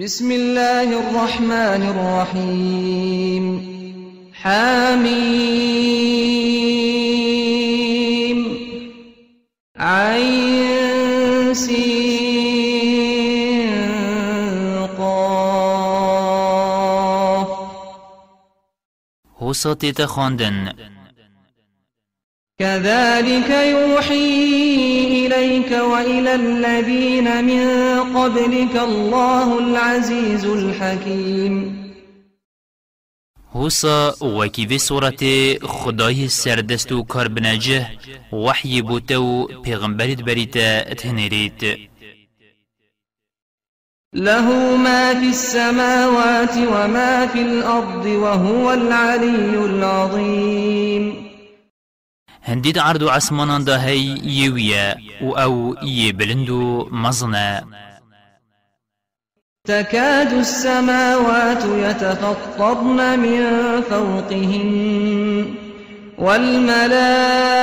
بسم الله الرحمن الرحيم. حميم. عين سين قاف. تيتا خواندن كذلك يوحي إليك وإلى الذين من قبلك الله العزيز الحكيم. هوسا وكي في صورة خداي سردست و كار بنجه وحي بوتو پیغمبرت بريتا تهنريت له ما في السماوات وما في الأرض وهو العلي العظيم. هنديد عرض عسمانان دا هي يويا و أو يبلندو مزنا تكاد السماوات يتفطرن من فوقهن والملائكة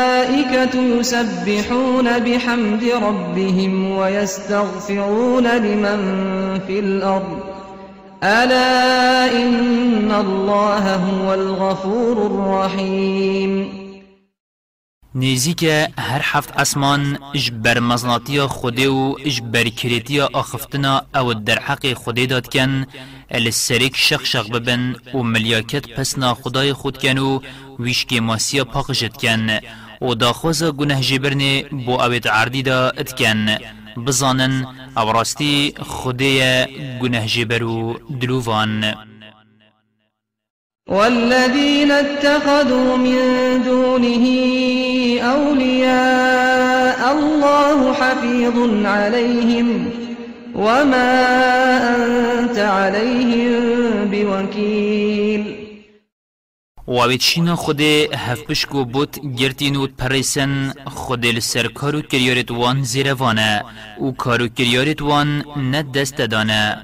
يسبحون بحمد ربهم ويستغفرون لمن في الأرض. ألا إن الله هو الغفور الرحيم. نزیک هر هفت اسمان اجبر مزناتی خودی و اجبر کریتی آخفتنا أو در حق خودی داد کن. السریک شخ شخ ببن و ملیاکت پسنا خدای خود کن و ویشکی ماسیا پاقشت کن. و داخوز گنه جبرنی بو اوید عردی دا اتکن بزانن أو راستی خودی گنه جبر و دلووان. والذين اتخذوا من دونه أولياء الله حفيظ عليهم وما أنت عليهم بوكيل. وابتشينا خود هفبشكو بوت گرتينوت پريسن خود لسر كارو كريارت وان زيروانا و كارو كريارت وان ند دست دانا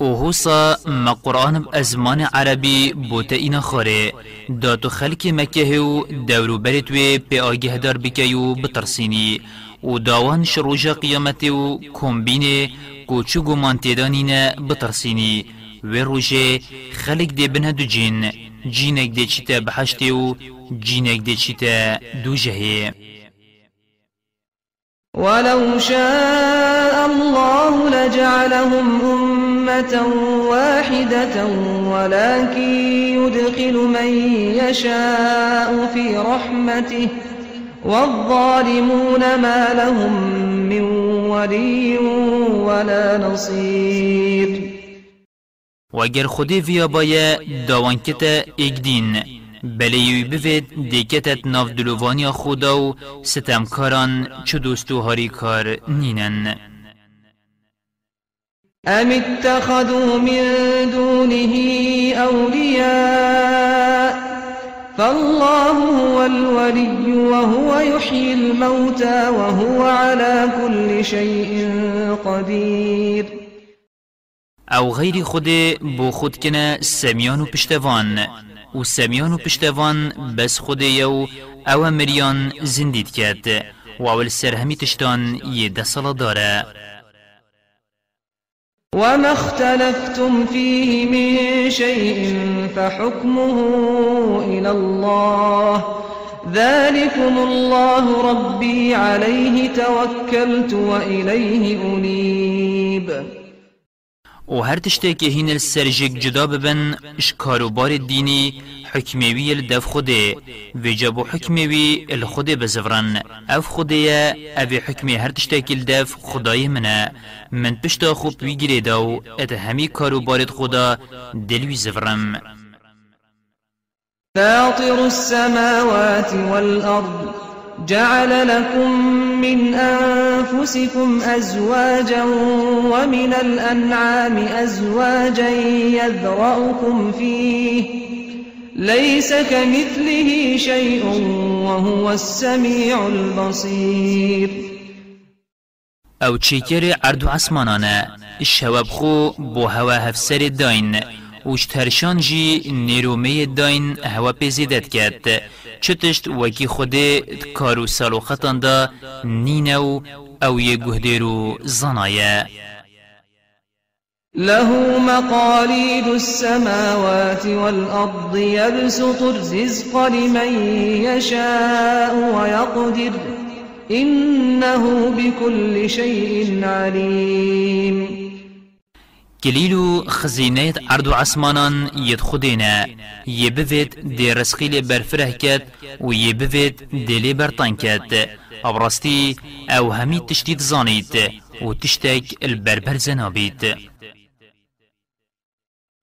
هوسا ما قرآن ازمان عربي بوتا اینا خاره داتو خلق مكه و دورو برتوي بي آگه دار بكيو بترسيني و داوان شروج قيامت و كومبين کوچو گمان تیدانین بترسيني و روژه خلق دي بنه دو جين جينك دي چيتا بحشتي و جينك دي چيتا دو جهي ولو شاء الله لجعلهم واحدة ولكن يدخل من يشاء في رحمته والظالمون ما لهم من ولي ولا نصير. وگر خودی ویا بایا داوان کتا اگدین بله یوی بوید دیکتت ناف دلووانی خدا و ستمکاران چو دوستو هاری کار نینن. أم اتخذوا من دونه أولياء فالله هو الولي وهو يحيي الموتى وهو على كل شيء قدير. أو غیر خود بو خود کنه سمیان و پشتوان. و سمیان و پشتوان بس خود یو أو مریان زندید کرد. و اول سرهمی تشتان یه دسال داره. وما اختلفتم فيه من شيء فحكمه إلى الله ذلكم الله ربي عليه توكلت وإليه أنيب. و هر تشتێکی هین السرجك جدا ببن اش کاروبار دینی حکموی الدف خوده و جابو حکموی الخوده بزفرن اف خوده أو حکمی هر تشتێکی الدف خدای منه من پشتا خوب ویگیره داو ات همی کاروبارت خدا دلوی زفرم فاطر السماوات والأرض جعل لكم من أنفسكم أزواجا ومن الأنعام أزواجا يذرأكم فيه ليس كمثله شيء وهو السميع البصير. أو چیکر عرض عسمانانه الشواب خو بو هوا هفسر داین وش ترشان جی نیرومه داین هوا پیزیدت کرد. چتشت وکی خود کارو سالو خطان دا نینو أو یه گهدیرو زنایه. له مقاليد السماوات والأرض يبسط الرزق لمن يشاء ويقدر. إنه بكل شيء عليم. كليلو خزينة عرض عسمانان يد خدينا يبفت دي رسخي برفره كت ويبفت دي كت أبرستي أو همي تشتيت زانيت وتشتك البربر زنابيت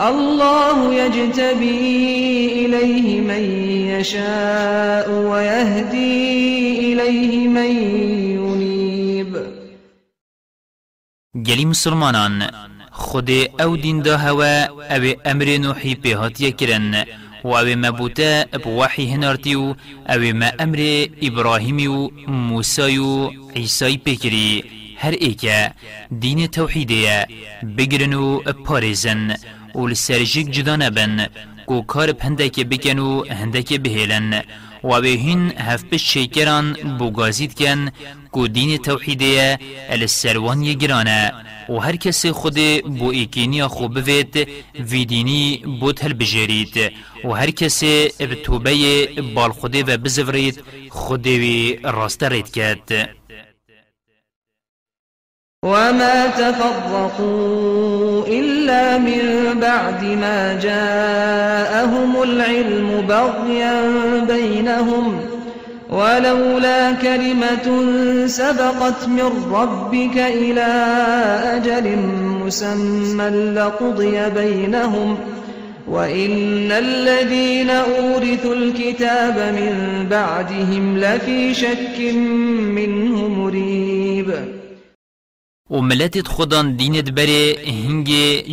الله يجتبي إليه من يشاء ويهدي إليه من ينيب. گلی مسلمانان خود أو دین دا هوا أو أمر نوحی پیهاتیه کرن و أو مبوتا بوحی هنارتی و أو ما أمر ابراهیمی و موسی و عیسی پیکری هر ایکه دین توحیده بگرن و پارزن و لسرجیک جدا نبن کو کار هندک بکن و هندک بهیلن و به هین هفپش شیکران بوگازید کن کو دین توحیده السروان یگرانه و هر کسی خود بو ایکینی خوب بوید وی دینی بود هل بجرید و هر کسی بتوبه بال خوده و بزورید خود وی راست رید کرد وما تفرقوا إلا من بعد ما جاءهم العلم بغيا بينهم ولولا كلمة سبقت من ربك إلى أجل مسمى لقضي بينهم وإن الذين أورثوا الكتاب من بعدهم لفي شك منه مريب و ملتت خودان دینت بره هنگ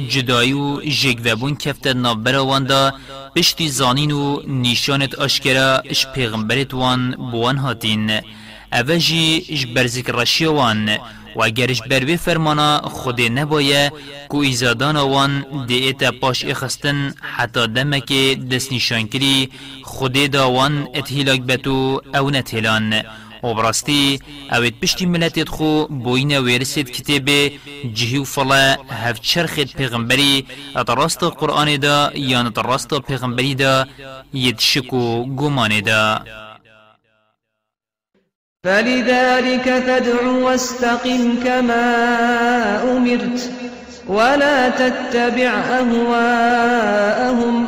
جدایی و جگوبون کفت نابرا واندا پشتی زانین و نیشانت آشکرا اش پیغمبرت وان بوان هاتین. اوه جی اش برزک رشیا وان و اگرش بروی فرمانا خود نبایه کو ایزادان وان دیتا پاش اخستن حتی دمک دست نشان کری خود داوان اتهیلاک بتو او نتهلان. و براستی اوید پشتی ملتت خو بوین ویرسید کتاب جهی فلا هف چرخت پیغمبری ات راست قرآن دا یا ات راست پیغمبری دا ید شکو گمان دا. فلذلك فادع واستقم كما أمرت ولا تتبع أهواءهم.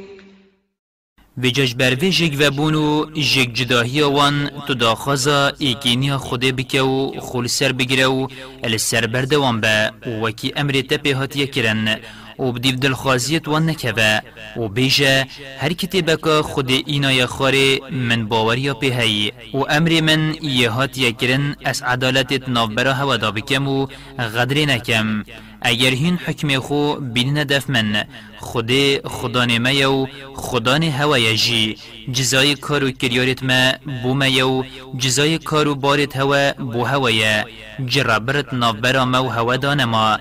و جاش بر وی جگ و بونو جگ جداهی وان تو داخازا ایکینی خوده بکه و خول سر بگیره و السر بردوان به وکی أمر تپه هاتیه کرن و بدیو دلخوازیت وان نکوه و بیجه هر کتبکا خود اینای خاره من باوریا په هی و أمر من یه هاتیه کرن از عدالتت نافبرا هوا دا بکم و غدر نکم اگر هین حکم خو بین ندف من خود خدا نمه و خدا هوا جی. جزای کارو کریارت ما بو میو جزای کارو بارت هوا بو هوایه جرابرت نابرا مو هوا دانما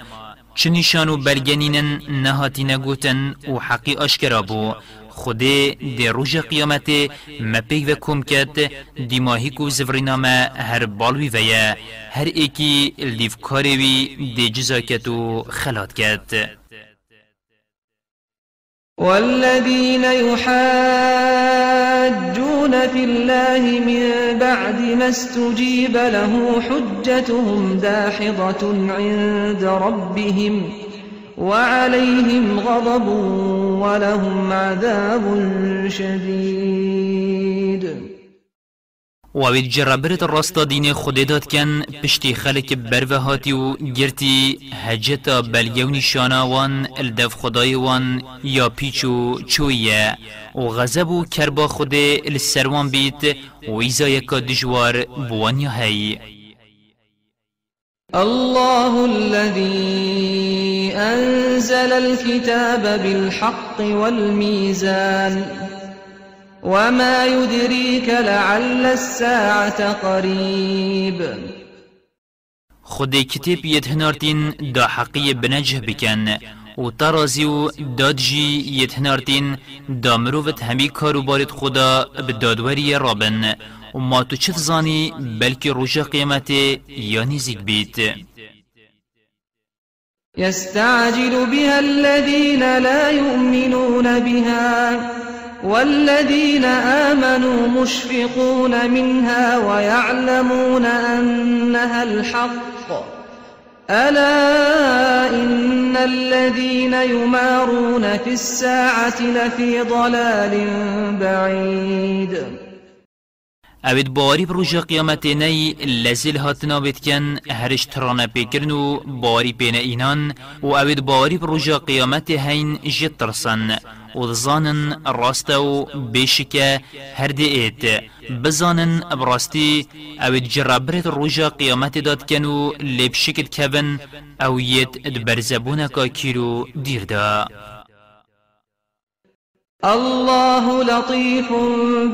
چنیشانو برگنینن نهاتی نگوتن و حقی اشکرا بو. خودی دی روژ قیامت مپیگ و کم کد دیماهی کو زفرینا ما هر بالوی ویا هر ایکی الدیف کاری وی دی جزا کتو خلات کد والذين يحاجون في الله من بعد ما استجيب له حجتهم داحضة عند ربهم وعليهم غضب ولهم عذاب شديد. و اوید جرابرت راستا دین خود داد کن پشتی خلک بر هاتی و گرتی هجتا بلگونی شاناوان الدف خدای وان یا پیچو چویه. و غضب و کربا خود السروان بیت و ایزا یکا دجوار بوان یا هی. الله الذي أنزل الكتاب بالحق والميزان. وما يدريك لعل الساعة قريب. خود کتاب ید هنارتین دا حقی بنجه بکن و ترازی و دادجی هنارتین دا مروفت همی کارو بارد خدا بدادوری رابن و ما تو چت زانی بلکه روژ قیمت یا نزیک بیت. يستعجل بها الذين لا يؤمنون بها. والذين آمنوا مشفقون منها ويعلمون أنها الحق. ألا إن الذين يمارون في الساعة لفي ضلال بعيد. اوید باری بروژه قیامت نی لزل هاتنا بید کن هرش ترانه پیکرن و باری پین اینان و اوید باری بروژه قیامت هین جد ترسن. و زانن راست و بیشکه هر دی ایت بزانن براستی اوید جرابرت روژه قیامت داد کن و لبشکت کبن أو یت دبرزبونکا کیرو دیر دا الله لطيف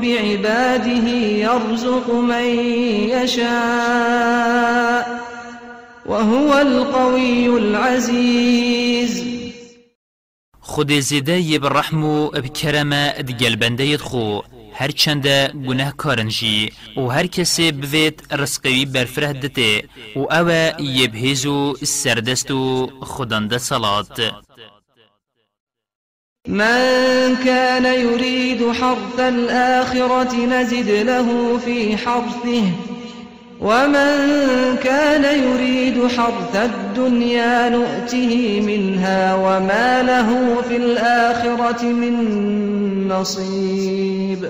بعباده يرزق من يشاء وهو القوي العزيز. خود زیده یه برحم و بکرم دگل بنده خو. هر چند گناه کارنجی و هر کسی بوید رزقوی برفره دته و أو یه بهیزو سردست و خودنده صلات من كان يريد حرث الآخرة نزد له في حرثه. ومن كان يريد حرث الدنيا نؤته منها وما له في الآخرة من نصيب.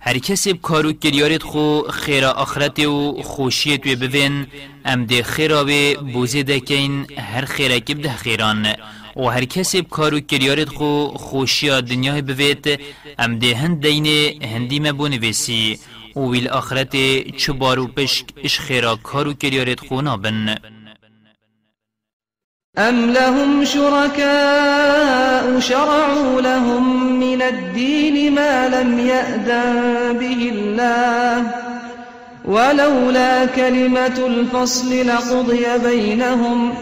هر کسی کارو کریارت خو خیرا آخرت و خوشیت و بوین ام ده خیرا و بوزه دکین هر خیرا کب ده خیران. و هر کسی کارو کریارت خو خوشیا دنیا بوید ام ده هند دین هندی مبون ویسی و ویل آخرت چو بارو پشک اش خیرا کارو کریارت خو نابن أم لهم شركاء شرعوا لهم من الدين ما لم يأذن به الله. ولولا كلمة الفصل لقضي بينهم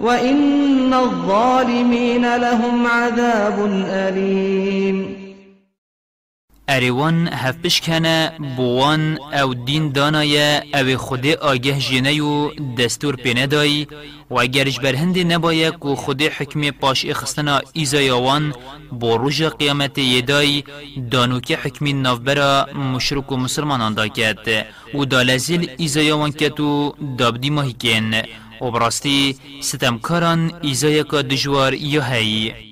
وإن الظالمين لهم عذاب أليم. ئەریوان هەفپشکەنە بۆوان ئەو دین دانایە ئەوێ خودێ ئاگەه ژێنەی و دەستور پێنەدایی و گەرج بەرهندی نەبایە و خودێ حکمێ پاش ئێخستنا ئیزایاوان بۆ ڕژە قیامەتی یێدایی دانوکە حکمی ناوبەرە مشرک و مسلمانان داکات و دالەزیل ئیزایاوان کەت و دابدی ماهیکێن و بڕاستی ستەمکاران ئیزایەکە دژوار یا هەیە.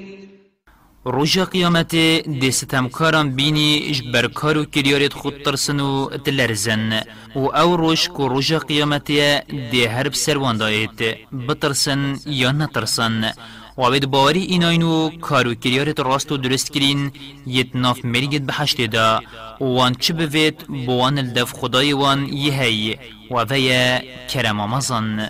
روژا قیامت دی ستمکاران بینی اش برکار و خود ترسن و تلرزن و أو روش کو روژا قیامت دی هر بسروان دایت بترسن یا نترسن. و بید باوری ایناینو کارو کریارت راست و درست کرین یت ناف مریگت بحشت دا وان چه بوید بوان الدف خدای وان یهی و ویا کرم مزن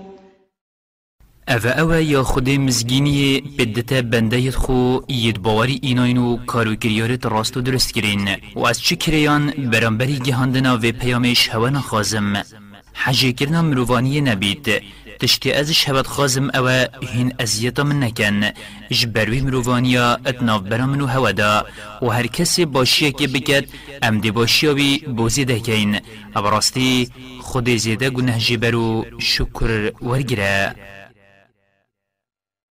او او یا خود مزگینی بدەتە بنده خو یت باوری ایناینو کارو گریارت راست و درستگرین و ئەس چی برانبری گهاندنا و پیامش هوا نخوازم نەخوازم حەجێکردنا مروانی نبید تشتی از شبت خازم او هین ازیتا من نەکەن ژ مروانی مرۆڤانیا برامنو هوا دا و هەوەدا و که کەسێ ام دی باشی دێ بوزی دکین او راستی خود زیده گونەهژێ شکر ورگره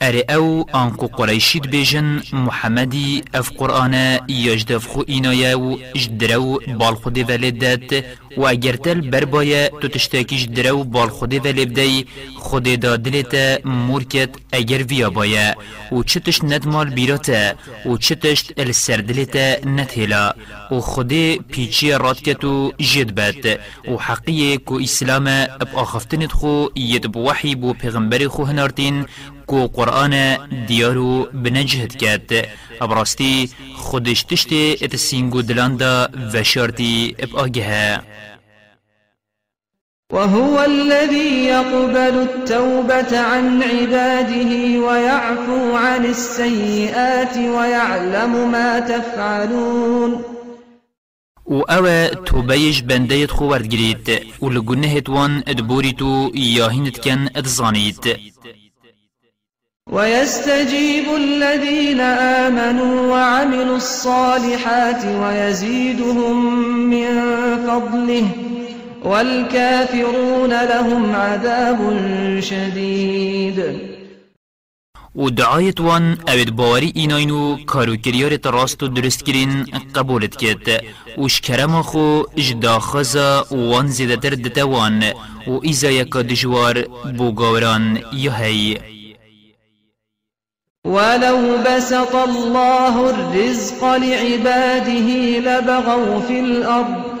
اره أو آنکو قریشید بیجن محمدی أف قرآن یجدف خو اینایا و جدرو بال خودی ولدت و اگر تل بربایه تو تشتاکیش درو بال خودی ولبدی خودی دا دلت مورکت اگر ویا بایه. و چتش ندمال بیراته و چتش السردلت نتهلا و خودی پیچی رات کتو جد بد. و حقیه کو اسلام اب آخفتنت خو ید بوحی بو پیغمبر خو هنارتین کو قرآن دیارو بنجهد کرد ابراستی خودش تشتی ات سینگو دلاندا و شارتی اب آگه. وهو الذي يقبل التوبة عن عباده ويعفو عن السيئات ويعلم ما تفعلون. و أو توبيش بنديت خو وردگريت و لگنهت وان ادبوريتو ياهينت كن ادزانيت ويستجيب الذين آمنوا وعملوا الصالحات ويزيدهم من فضله. والكافرون لهم عذاب شديد. و دعایت وان اوید باوری ایناینو کارو کریارت راست و درست کرین قبولت کت و شکرم خو اجدا خزا وان زیده تر دتوان و ایزا یکا دجوار بوگاوران یهی ولو بسط الله الرزق لعباده لبغوا في الأرض.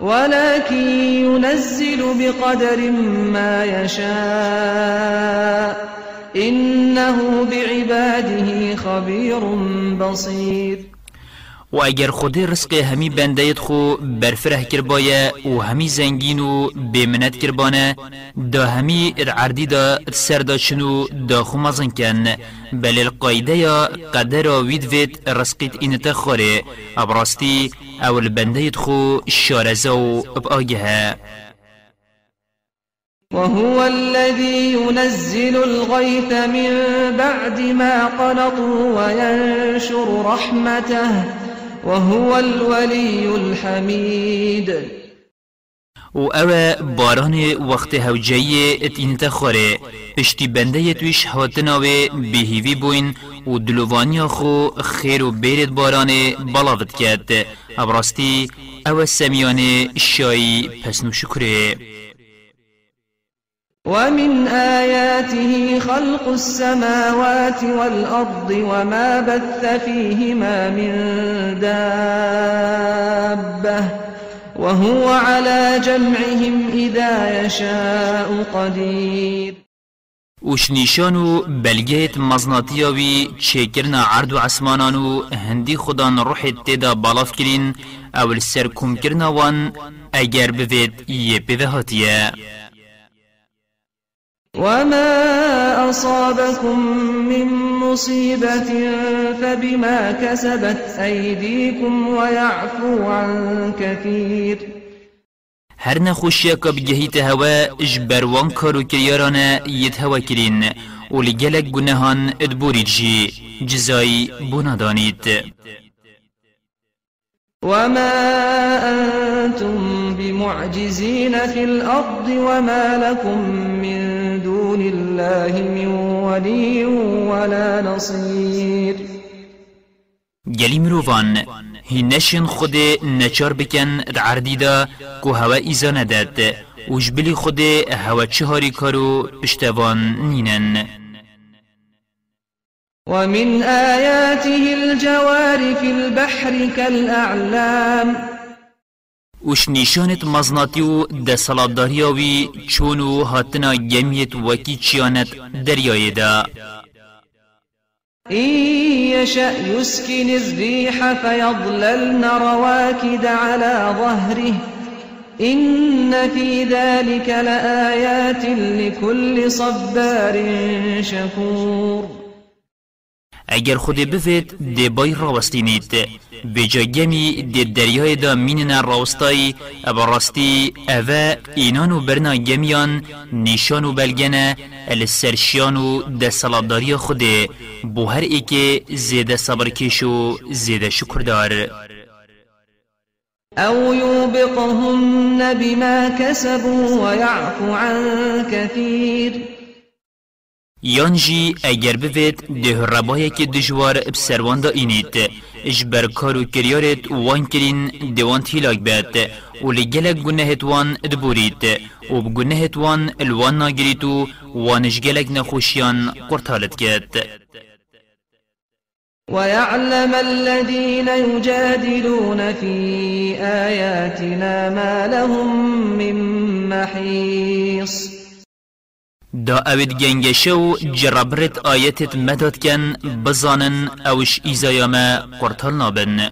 ولكن ينزل بقدر ما يشاء. إنه بعباده خبير بصير. و اگر خود رزق همی بندهت خو برفره کر بایه و همی زنگین و بیمنت کر بانه دا همی عردی دا سر دا چنو دا خو مزن کن. بل القایده یا قدر وید وید رزقیت اینتا خوره. ابراستی اول بندهت خو شارزه و اب آگه وهو الذي ينزل الغيث من بعد ما قنطوا وينشر رحمته. وهو الولي الحميد. و أو باران وقت هوجهی ات انت خوره. پشتی بنده تویش هاتنا و بهیوی بوین و دلوانیا خو خیر و بیرد باران بلاوت کرد. ابراستی أو سمیان شایی پسنو شکره ومن آياته خلق السماوات والأرض وما بث فيهما من دابة وهو على جمعهم إذا يشاء قدير. وش نشانو بلگیت مزناتیاوی چیکرنا عرض و عسمانانو هندی خدان روح تدا بالاف کرین اول سرکم کرنا وان اگر بوید یه بوهاتیه وما أصابكم من مصيبة فبما كسبت أيديكم ويعفو عن كثير. هر نخوشیا که بگهیت هوا جبروان کارو کریارانه یت هوا کرین. و لگلک گناهان ادبورید جی. جزایی بنادانید وما أنتم بمعجزين في الأرض وما لكم من دون الله من ولي ولا نصير. گلی مروفان هینشین خود نچار بکن عردی دا که هوا ایزا نداد وش بلی خود هوا چهاری کارو پشتوان نینن ومن آياته الجوار في البحر كالأعلام. وش نشانت مزناتی و دسالاتداریاوی چونو هاتنا گمیت وکی چیانت دریای دا؟ إن يشأ يسكن الريح فيضللن رواكد على ظهره. إن في ذلك لآيات لكل صبار شكور. اگر خود بفید دی بای راوستینید بجا گمی دی دریای دا مینن راوستای ابا راستی اوه اینانو برنا گمیان نیشانو بلگنه السرشیانو ده سلابداری خود بو هر ای که زیده صبر کشو زیده شکر دار. أو يوبقهن بما كسبوا ويعفو عن كثير یانجی اگر بوید ده ربای که دجوار بسروان دا اینید اش بر کارو کریارت وان کرین دوان تیلاک بید و لگلک گنهت وان ادبورید و بگنهت وان الوان ناگریتو وانش گلک نخوشیان قرطالت گید ويعلم الذين يجادلون في آياتنا ما لهم من محيص دا اوید گنگشه و جربرت آیتت مدد کن بزانن اوش ایزایام قرطال نابن.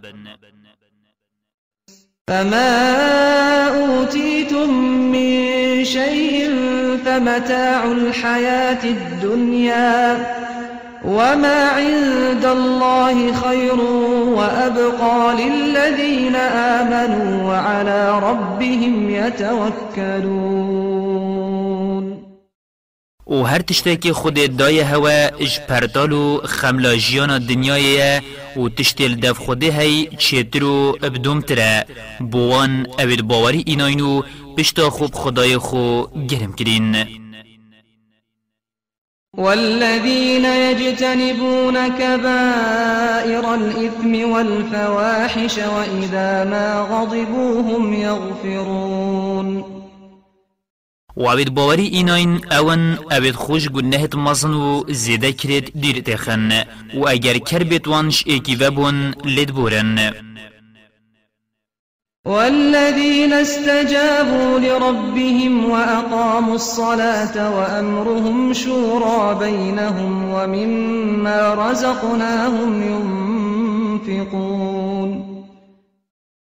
فما أوتيتم من شيء فمتاع الحياة الدنيا وما عند الله خير وأبقى للذين آمنوا وعلى ربهم يتوكلون و هر تشتکی خود دای هوا اج پرتال و خملاجیان دنیای و تشتیل دف خوده هی چیترو ابدوم تره. بوان اوید باوری ایناینو پشتا خوب خدای خو گرم کرین. والذين يجتنبون كبائر الإثم والفواحش وإذا ما غضبوا هم يغفرون و اوید باوری ایناین اون اوید خوش گنهت مزن و زیده کرد دیر تخن. و اگر کر بیتوانش ایکی وبون لید بورن. والذين استجابوا لربهم وأقاموا الصلاة وأمرهم شورى بينهم ومما رزقناهم ينفقون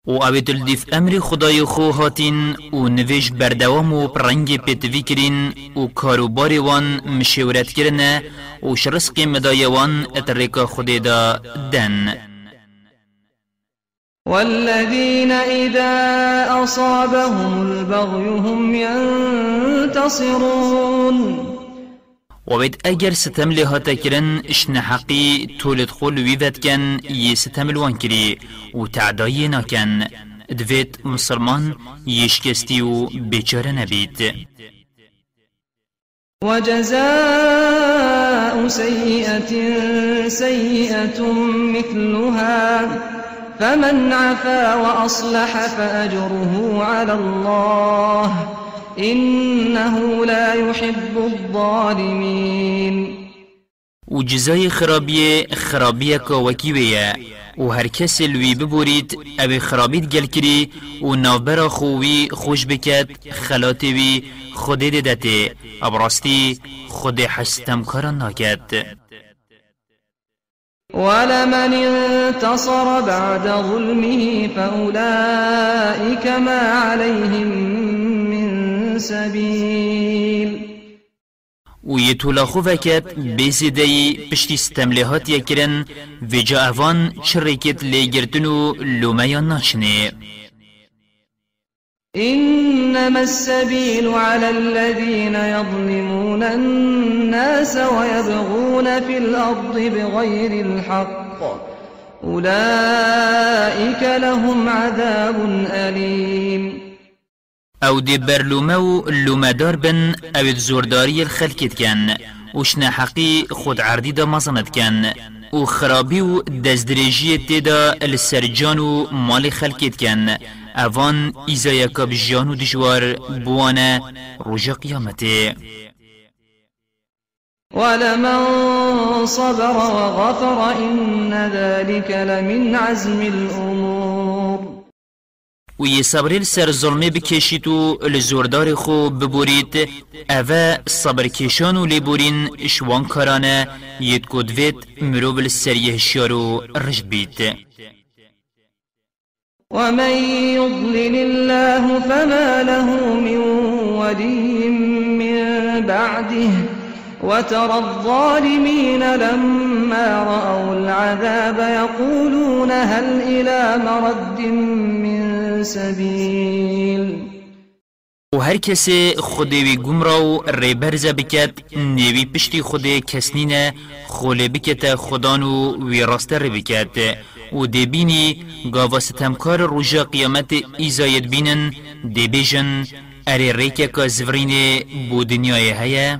و اوید الدیف أمر خدای خو هاتین و نویش بردوام و پرنگ پیتوی کرین و کاروبار وان مشورت کرنه و شرسق مدای وان اترکا خودی دا دن. والذين إذا أصابهم البغي هم ينتصرون وبيت اگر ستم لهاتا کرن إشن حقی تولد خول ویوت کن ی ستم الوان کری و تعدای ناکن دوید مسلمان یشکستی و بیچاره نبید وجزاء سيئة سيئة مثلها فمن عفا وأصلح فأجره على الله. إنه لا يحب الظالمين. و جزای خرابی خرابی که وکیویه. و هر کس لوی ببورید أو خرابید گل کری و نوبر خوی خوش بکد خلاتی وی خود ددته ابراستی خود حستم کاران ناکد ولمن انتصر بعد ظلمه فأولئك ما عليهم سبيل. و یه طولا خوفکت بیزیده پشتی ستملیهات یکرن و جا اوان چرکت لیگرتن و لومیان ناشنه إنما السبيل على الذين يظلمون الناس ويبغون في الأرض بغير الحق. أولئك لهم عذاب أليم أو دی برلومه و دار بن أو زورداری الخلکت کن وشنا حقی خود عردی دا مزند کن و خرابی و دزدریجی تیدا السرجان و مال خلکت کن اوان یکا بجیان و دجوار بوانه رجا قیامته ولمن صبر وغفر إن ذلك لمن عزم الأمور و یه صبری سر ظلمه بکشید و لزوردار خو ببورید. اوه صبر کشان و لبورین شوان کارانه ید کدوید مروب سریه شیارو رشد بید. ومن يضلل الله فما له من ولي من بعده وترى الظالمين لما رأوا العذاب يقولون هل إلى مرد من سبيل و هر کسی خودوی گم را و ریبرزه بکد نیوی پشتی خود کسنینه خوله بکت خدان و وی راست ری بکد و دی بینی گاوا ستمکار روژا قیامت ایزاید بینن دی بیجن اری ریکه که زورین بو دنیای هیا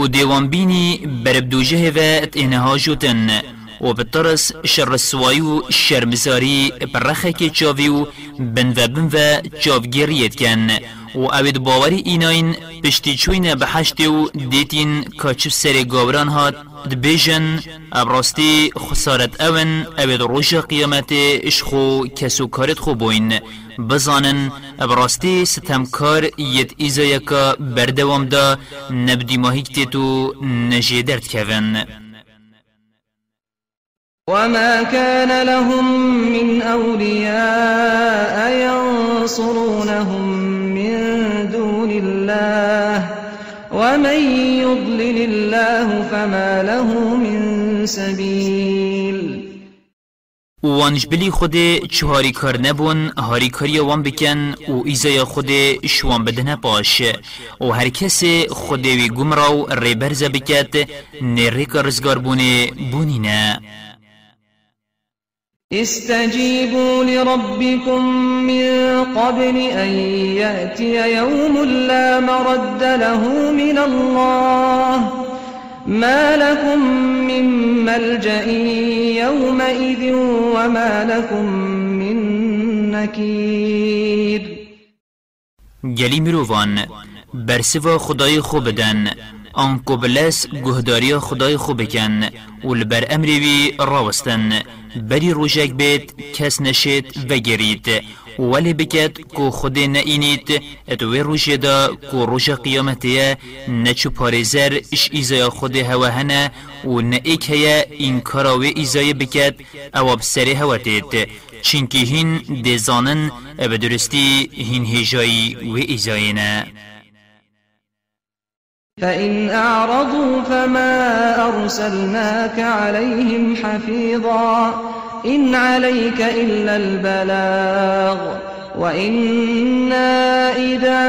و دیوان بینی بربدوجه و اتنها جوتن و بطرس شر السوایی و شرمزاری برخه که چاوی و و بن و چاوگیریت کن و اوید باوری ایناین پشتی چوین بحشتی و دیتین کاچو سر گاوران هات دبیجن ابراستی خسارت اون اوید روش قیامت اشخو کسو کارت خو بوین. بزانن ابراستی ستمکار یت ایزا یکا بردوام دا نبدی ماهی کتیتو نجی درد کون وما كان لهم من أولياء ينصرونهم من دون الله ومن يضلل الله فما له من سبيل. وانش بلی خود چهاری کار نبون هاری کاری وان بکن و ایزای خود شوان بدنه باش. و هر کس خود وی گمراو ریبرزه بکت نریک رزگار بونه بونی نه. استجيبوا لربكم من قبل أن يأتي يوم لا مرد له من الله. ما لكم من ملجأ يومئذ وما لكم من نكير. گلی مروان برسوا خدای خوب بدن آنکو بلس گهداری خدای خوب بکن و لبر امری وی راوستن بری روژک بید کس نشید و گرید. ولی بکد کو خود نینید اتوی روژه دا کو روژ قیامتیه نچو پارزر اش ایزای خود هوا هنه و نه ایک هیا این کاراوی ایزای بکد أو بسری هوا تید چینکی هین دیزانن بدرستی هین هجایی و ایزاینه فإن أعرضوا فما أرسلناك عليهم حفيظا إن عليك إلا البلاغ وإنا إذا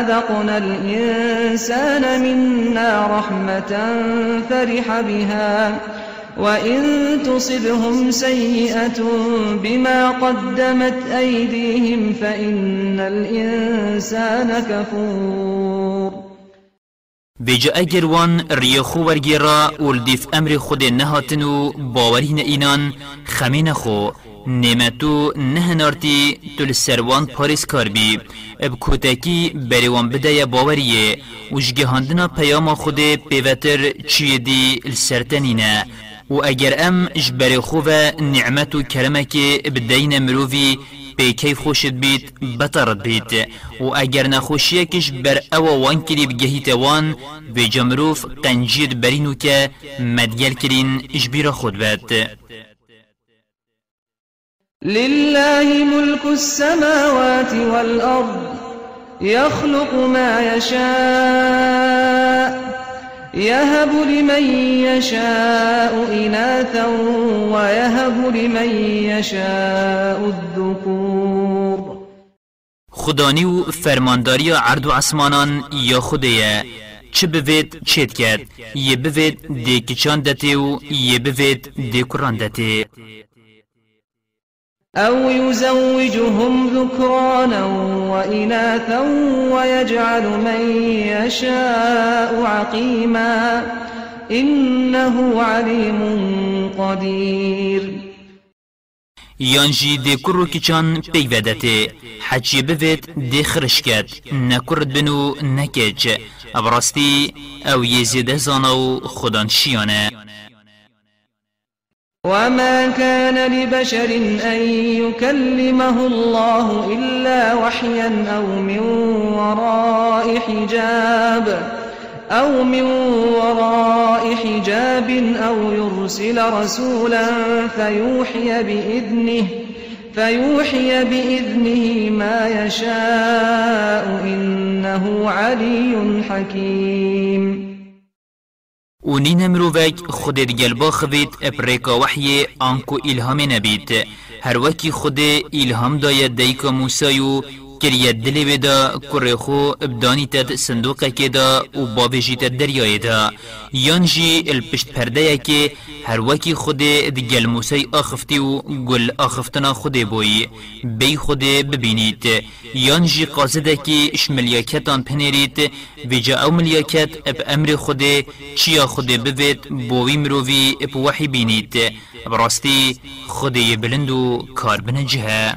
أذقنا الإنسان منا رحمة فرح بها وإن تصبهم سيئة بما قدمت أيديهم فإن الإنسان كفور بجا اگر وان ریخو ورگیرا ولدیف امر خود نهاتن و باورین اینان خمین خو نعمتو نه نارتی تل سروان پاریس کار بی. اب کتکی بریوان بده باوریه وشگهاندنا پیام خود پیوتر چیه دی السرتنینه. و اگر ام جبر خوب نعمت و کرمک بدین مروفی پیکی خوشت بید بطرت بید و اگر نخوشیکش بر أو وان کلی بگهیت وان و جمروف قنجید برینو که مدگل کرین اجبیر خود بد. لله ملك السماوات والأرض يخلق ما يشاء يهب لمن يشاء إناثا ويهب لمن يشاء الذكور خدانی و فرمانداری عرض و عصمانان یا خوده چه بوید چید کرد؟ یه بوید دیکچان دته و یه بوید دیکران دته أو يزوجهم ذكرانا وإناثا ويجعل من يشاء عقيما إنه عليم قدير یانجی دی کرو کچان پیودته حجی بوید دی خرشکت نکرد بنو نکج ابراستی أو یزیده زانو خودان شیانه وما كان لبشر أن يكلمه الله إلا وحيا أو من وراء حجاب أو من وراء حجاب أو يرسل رسولا فيوحي بإذنه فيوحي بإذنه ما يشاء إنه علي حكيم. و نین مروفک خود گل با خوید اپریکا وحی آنکو الهام نبید هر وکی خود الهام داید دیکا موسیو کریت دلی ودا کره خو ابدانی تد صندوق که دا و باویجی تد دریای دا. یانجی الپشت پرده که هر وکی خود دگل موسی آخفتی و گل آخفتنا خود بوی. بی خود ببینید. یانجی قاصده که اش ملیاکتان پنیرید. و جا أو ملیاکت اب أمر خود چیا خود بوید بوی مرووی اب وحی بینید. براستی خود بلند و کار بنجه.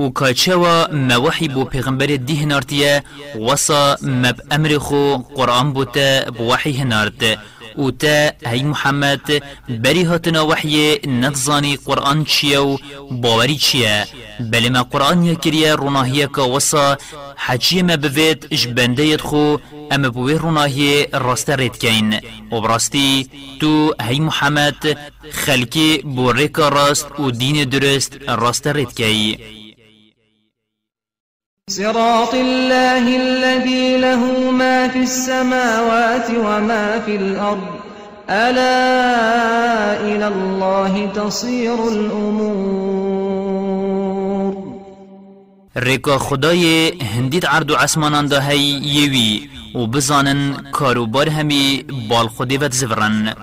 و کاچوا موحی بو پیغمبر دی هنارتیه وصا مب أمر خو قرآن بوتا بوحی هنارت و تا هی محمد بری هاتنا وحی نتزانی قرآن چیه و باوری چیه بلی ما قرآن یکریه روناهیه که وصا حجی ما بوید اش بنده خو اما بوی روناهی راست کین و براستی تو هی محمد خلکی بو ریکا راست و دین درست راست رید کین صراط الله الذي له ما في السماوات وما في الأرض. ألا إلى الله تصير الأمور. رکا خدای هندید عرض عسمانان ده یوی و بزانن کاروبار همی بال خودی و زفرن